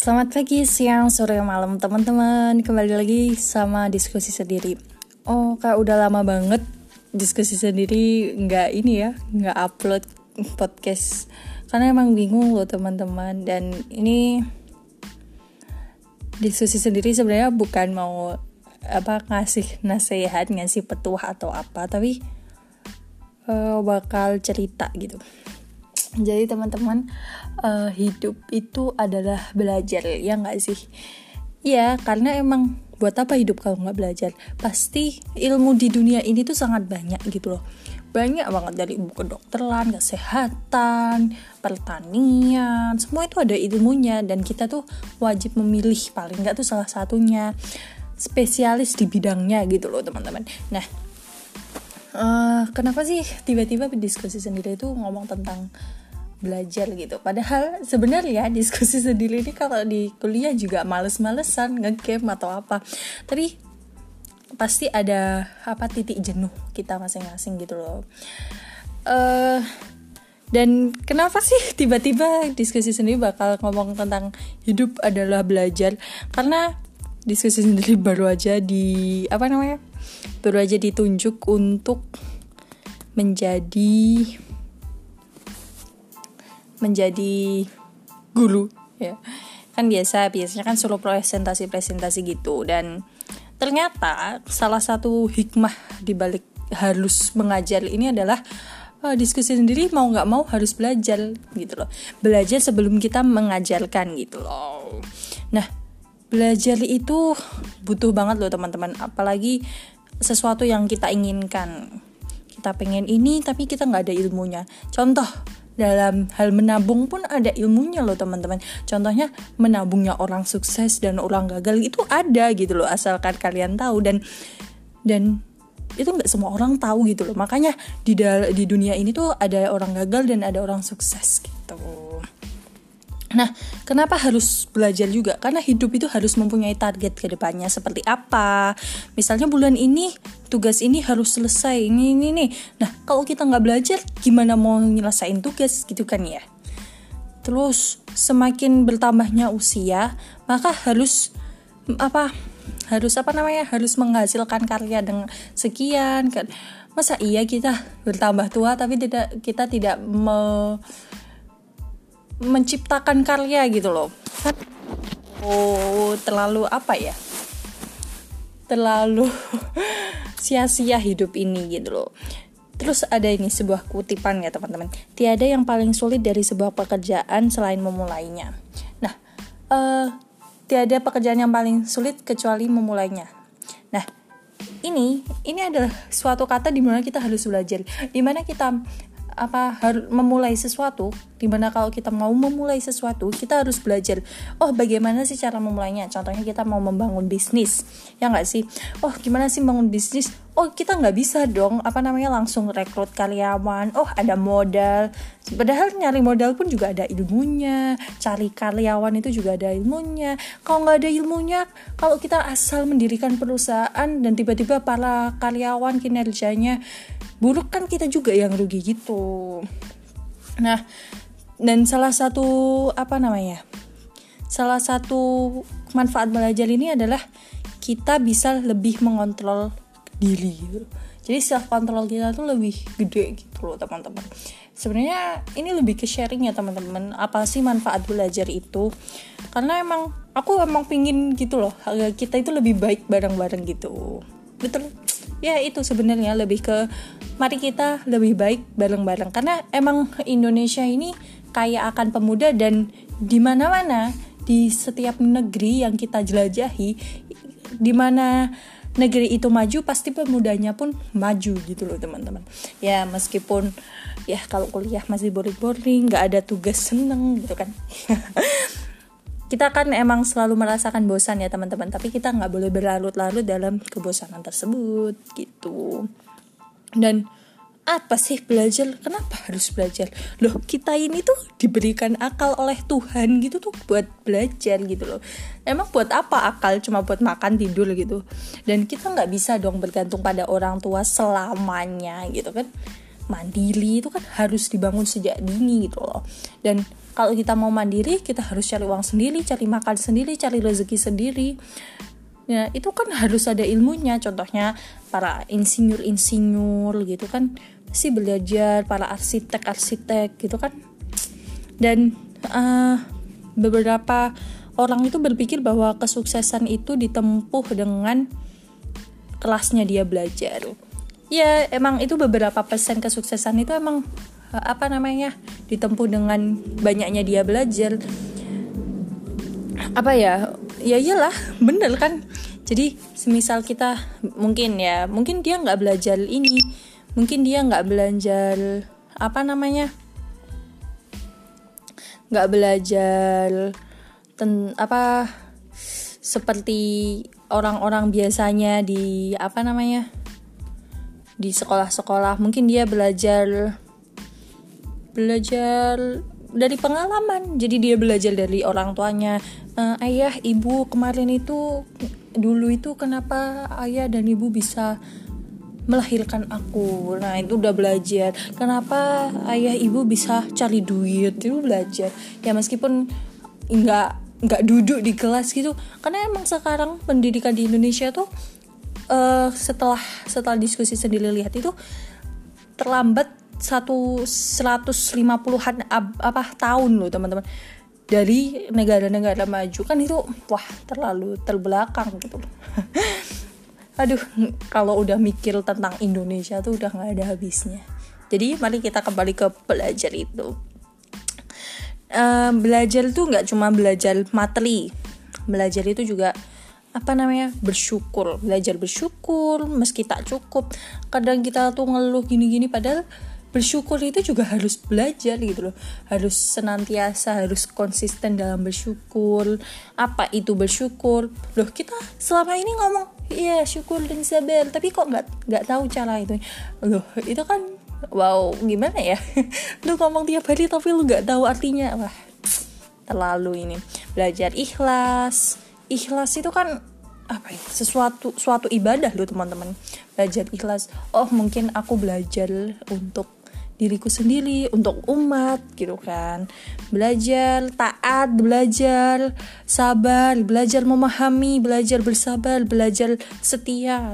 Selamat pagi, siang, sore, malam teman-teman. Kembali lagi sama diskusi sendiri. Oh kayak udah lama banget diskusi sendiri. Nggak ini ya nggak upload podcast. Karena emang bingung loh teman-teman. Dan ini diskusi sendiri sebenarnya bukan mau apa ngasih nasihat ngasih petuah atau apa. Tapi uh, bakal cerita gitu jadi teman-teman uh, hidup itu adalah belajar ya nggak sih? Ya karena emang buat apa hidup kalau nggak belajar? Pasti ilmu di dunia ini tuh sangat banyak gitu loh. Banyak banget dari ilmu kedokteran kesehatan pertanian semua itu ada ilmunya. Dan kita tuh wajib memilih paling nggak tuh salah satunya spesialis di bidangnya gitu loh teman-teman. Nah uh, kenapa sih tiba-tiba diskusi sendiri itu ngomong tentang belajar gitu. Padahal sebenarnya diskusi sendiri ini kalau di kuliah juga males-malesan ngegame atau apa. Tapi pasti ada apa titik jenuh kita masing-masing gitu loh. Uh, dan kenapa sih tiba-tiba diskusi sendiri bakal ngomong tentang hidup adalah belajar? Karena diskusi sendiri baru aja di apa namanya baru aja ditunjuk untuk menjadi menjadi guru ya. Kan biasa biasanya kan suruh presentasi presentasi gitu. Dan ternyata salah satu hikmah dibalik harus mengajar ini adalah uh, diskusi sendiri mau nggak mau harus belajar gitu loh. Belajar sebelum kita mengajarkan gitu loh. Nah belajar itu butuh banget loh teman-teman. Apalagi sesuatu yang kita inginkan. Kita pengen ini tapi kita nggak ada ilmunya. Contoh dalam hal menabung pun ada ilmunya loh teman-teman. Contohnya menabungnya orang sukses dan orang gagal itu ada gitu loh asalkan kalian tahu. Dan dan itu nggak semua orang tahu gitu loh. Makanya di di dunia ini tuh ada orang gagal dan ada orang sukses gitu Nah, kenapa harus belajar juga? Karena hidup itu harus mempunyai target ke depannya seperti apa. Misalnya bulan ini tugas ini harus selesai, ini ini nih. Nah, kalau kita nggak belajar, gimana mau nyelesain tugas gitu kan ya? Terus semakin bertambahnya usia, maka harus apa? Harus apa namanya? Harus menghasilkan karya dengan sekian kan. Masa iya kita bertambah tua tapi tidak kita tidak me menciptakan karya gitu loh oh terlalu apa ya terlalu sia-sia hidup ini gitu loh Terus ada ini sebuah kutipan ya teman-teman. Tiada yang paling sulit dari sebuah pekerjaan selain memulainya. Nah, uh, tiada pekerjaan yang paling sulit kecuali memulainya. Nah, ini ini adalah suatu kata di mana kita harus belajar, di mana kita apa harus memulai sesuatu di mana kalau kita mau memulai sesuatu kita harus belajar oh bagaimana sih cara memulainya? Contohnya kita mau membangun bisnis ya nggak sih? Oh gimana sih bangun bisnis? Oh kita nggak bisa dong. Apa namanya langsung rekrut karyawan. Oh ada modal. Padahal nyari modal pun juga ada ilmunya. Cari karyawan itu juga ada ilmunya. Kalau nggak ada ilmunya kalau kita asal mendirikan perusahaan dan tiba-tiba para karyawan kinerjanya buruk kan kita juga yang rugi gitu. Nah dan salah satu apa namanya salah satu manfaat belajar ini adalah kita bisa lebih mengontrol diri gitu. jadi self control kita tuh lebih gede gitu loh teman-teman. Sebenarnya ini lebih ke sharing ya teman-teman. Apa sih manfaat belajar itu? Karena emang aku emang pingin gitu loh kita itu lebih baik bareng-bareng gitu. Betul? Ya itu sebenarnya lebih ke mari kita lebih baik bareng-bareng. Karena emang Indonesia ini kaya akan pemuda dan di mana-mana di setiap negeri yang kita jelajahi di mana negeri itu maju pasti pemudanya pun maju gitu loh teman-teman. Ya meskipun ya kalau kuliah masih boring-boring nggak ada tugas seneng gitu kan. Kita kan emang selalu merasakan bosan ya teman-teman. Tapi kita nggak boleh berlarut-larut dalam kebosanan tersebut gitu. Dan apa sih belajar? Kenapa harus belajar? Loh kita ini tuh diberikan akal oleh Tuhan gitu tuh buat belajar gitu loh. Emang buat apa akal? Cuma buat makan tidur gitu. Dan kita nggak bisa dong bergantung pada orang tua selamanya gitu kan. Mandiri itu kan harus dibangun sejak dini gitu loh. Dan kalau kita mau mandiri kita harus cari uang sendiri cari makan sendiri cari rezeki sendiri. Ya itu kan harus ada ilmunya. Contohnya para insinyur insinyur gitu kan sih belajar para arsitek arsitek gitu kan. Dan uh, beberapa orang itu berpikir bahwa kesuksesan itu ditempuh dengan kelasnya dia belajar. Ya emang itu beberapa persen kesuksesan itu emang eh, apa namanya ditempuh dengan banyaknya dia belajar. Apa ya? Ya iyalah bener kan? Jadi semisal kita mungkin ya mungkin dia nggak belajar ini mungkin dia nggak belajar apa namanya? Nggak belajar ten apa seperti orang-orang biasanya di apa namanya? Di sekolah-sekolah. Mungkin dia belajar belajar dari pengalaman. Jadi dia belajar dari orang tuanya. E, ayah ibu kemarin itu dulu itu kenapa ayah dan ibu bisa melahirkan aku. Nah itu udah belajar. Kenapa ayah ibu bisa cari duit? Itu belajar. Ya meskipun nggak nggak duduk di kelas gitu. Karena emang sekarang pendidikan di Indonesia tuh uh, setelah setelah diskusi sendiri lihat itu terlambat satu 150-an apa tahun loh teman-teman. Dari negara-negara maju. Kan itu wah terlalu terbelakang gitu aduh kalau udah mikir tentang Indonesia tuh udah nggak ada habisnya. Jadi mari kita kembali ke belajar itu. Uh, belajar itu nggak cuma belajar materi. Belajar itu juga apa namanya bersyukur. Belajar bersyukur meski tak cukup. Kadang kita tuh ngeluh gini-gini padahal bersyukur itu juga harus belajar gitu loh. Harus senantiasa harus konsisten dalam bersyukur. Apa itu bersyukur? Loh kita selama ini ngomong iya syukur dan sabar. Tapi kok nggak nggak tahu cara itu. Loh itu kan wow gimana ya? Lu ngomong tiap hari tapi lu nggak tahu artinya. Wah terlalu ini. Belajar ikhlas. Ikhlas itu kan apa ya sesuatu suatu ibadah loh teman-teman. Belajar ikhlas. Oh mungkin aku belajar untuk diriku sendiri untuk umat gitu kan. Belajar taat belajar sabar belajar memahami belajar bersabar belajar setia.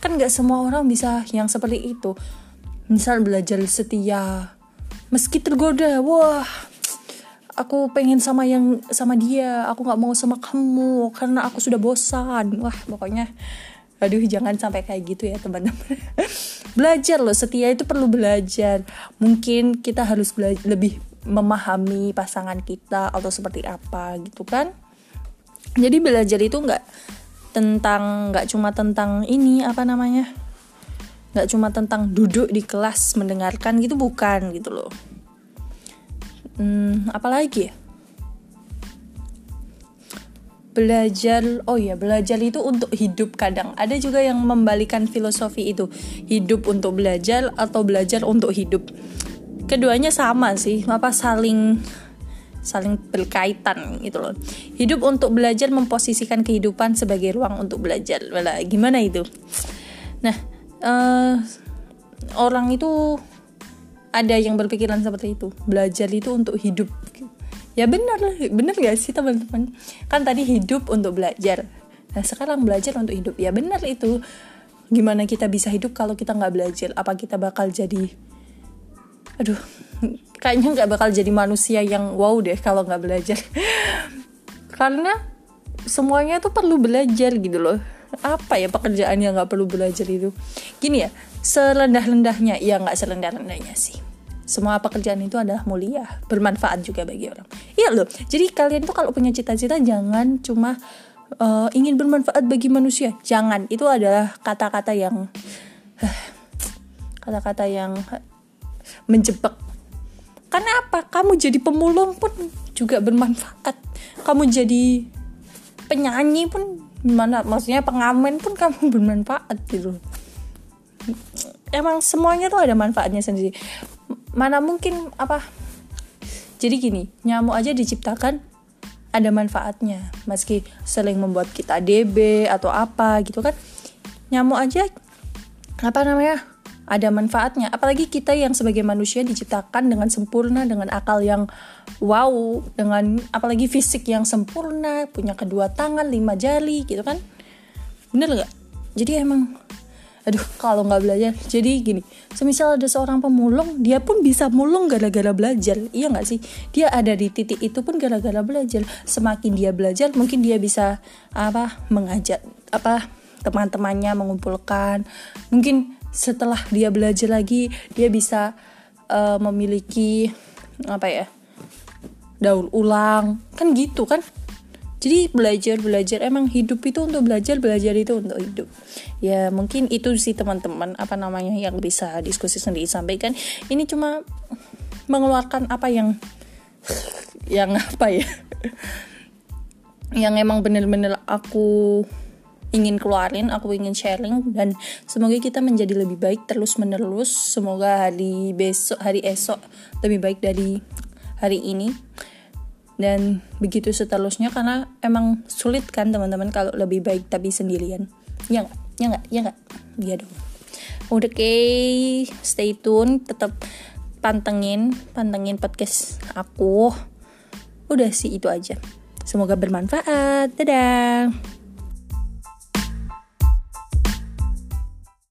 Kan nggak semua orang bisa yang seperti itu. Misal belajar setia meski tergoda wah aku pengen sama yang sama dia aku nggak mau sama kamu karena aku sudah bosan. Wah pokoknya aduh jangan sampai kayak gitu ya teman-teman belajar loh setia itu perlu belajar. Mungkin kita harus lebih memahami pasangan kita atau seperti apa gitu kan. Jadi belajar itu nggak tentang nggak cuma tentang ini apa namanya nggak cuma tentang duduk di kelas mendengarkan gitu bukan gitu loh. Hmm, apalagi ya belajar oh ya belajar itu untuk hidup kadang. Ada juga yang membalikan filosofi itu hidup untuk belajar atau belajar untuk hidup. Keduanya sama sih apa saling saling berkaitan gitu loh. Hidup untuk belajar memposisikan kehidupan sebagai ruang untuk belajar. Wala, gimana itu? Nah uh, orang itu ada yang berpikiran seperti itu. Belajar itu untuk hidup ya benar. Benar gak sih teman-teman? Kan tadi hidup untuk belajar. Nah sekarang belajar untuk hidup. Ya benar itu. Gimana kita bisa hidup kalau kita nggak belajar? Apa kita bakal jadi aduh kayaknya nggak bakal jadi manusia yang wow deh kalau nggak belajar. Karena semuanya tuh perlu belajar gitu loh. Apa ya pekerjaan yang nggak perlu belajar itu? Gini ya serendah-rendahnya. Ya nggak serendah-rendahnya sih semua pekerjaan itu adalah mulia bermanfaat juga bagi orang. Iya loh jadi kalian tuh kalau punya cita-cita jangan cuma uh, ingin bermanfaat bagi manusia. Jangan itu adalah kata-kata yang kata-kata yang menjebak. Karena apa? Kamu jadi pemulung pun juga bermanfaat. Kamu jadi penyanyi pun mana maksudnya pengamen pun kamu bermanfaat gitu. Emang semuanya tuh ada manfaatnya sendiri mana mungkin apa? Jadi gini nyamuk aja diciptakan ada manfaatnya. Meski sering membuat kita DB atau apa gitu kan. Nyamuk aja apa namanya ada manfaatnya. Apalagi kita yang sebagai manusia diciptakan dengan sempurna dengan akal yang wow dengan apalagi fisik yang sempurna punya kedua tangan lima jari gitu kan. Bener gak jadi emang aduh kalau nggak belajar. Jadi gini semisal ada seorang pemulung dia pun bisa mulung gara-gara belajar. Iya nggak sih? Dia ada di titik itu pun gara-gara belajar. Semakin dia belajar mungkin dia bisa apa mengajak apa teman-temannya mengumpulkan. Mungkin setelah dia belajar lagi dia bisa uh, memiliki apa ya daur ulang. Kan gitu kan jadi belajar belajar emang hidup itu untuk belajar belajar itu untuk hidup ya mungkin itu sih teman-teman apa namanya yang bisa diskusi sendiri sampaikan ini cuma mengeluarkan apa yang yang apa ya yang emang bener-bener aku ingin keluarin, aku ingin sharing dan semoga kita menjadi lebih baik terus menerus. Semoga hari besok, hari esok lebih baik dari hari ini. Dan begitu seterusnya karena emang sulit kan teman-teman kalau lebih baik tapi sendirian. Ya nggak? Ya nggak? Ya nggak? Iya dong. Udah oke, stay tune, tetap pantengin, pantengin podcast aku. Udah sih itu aja. Semoga bermanfaat. Dadah.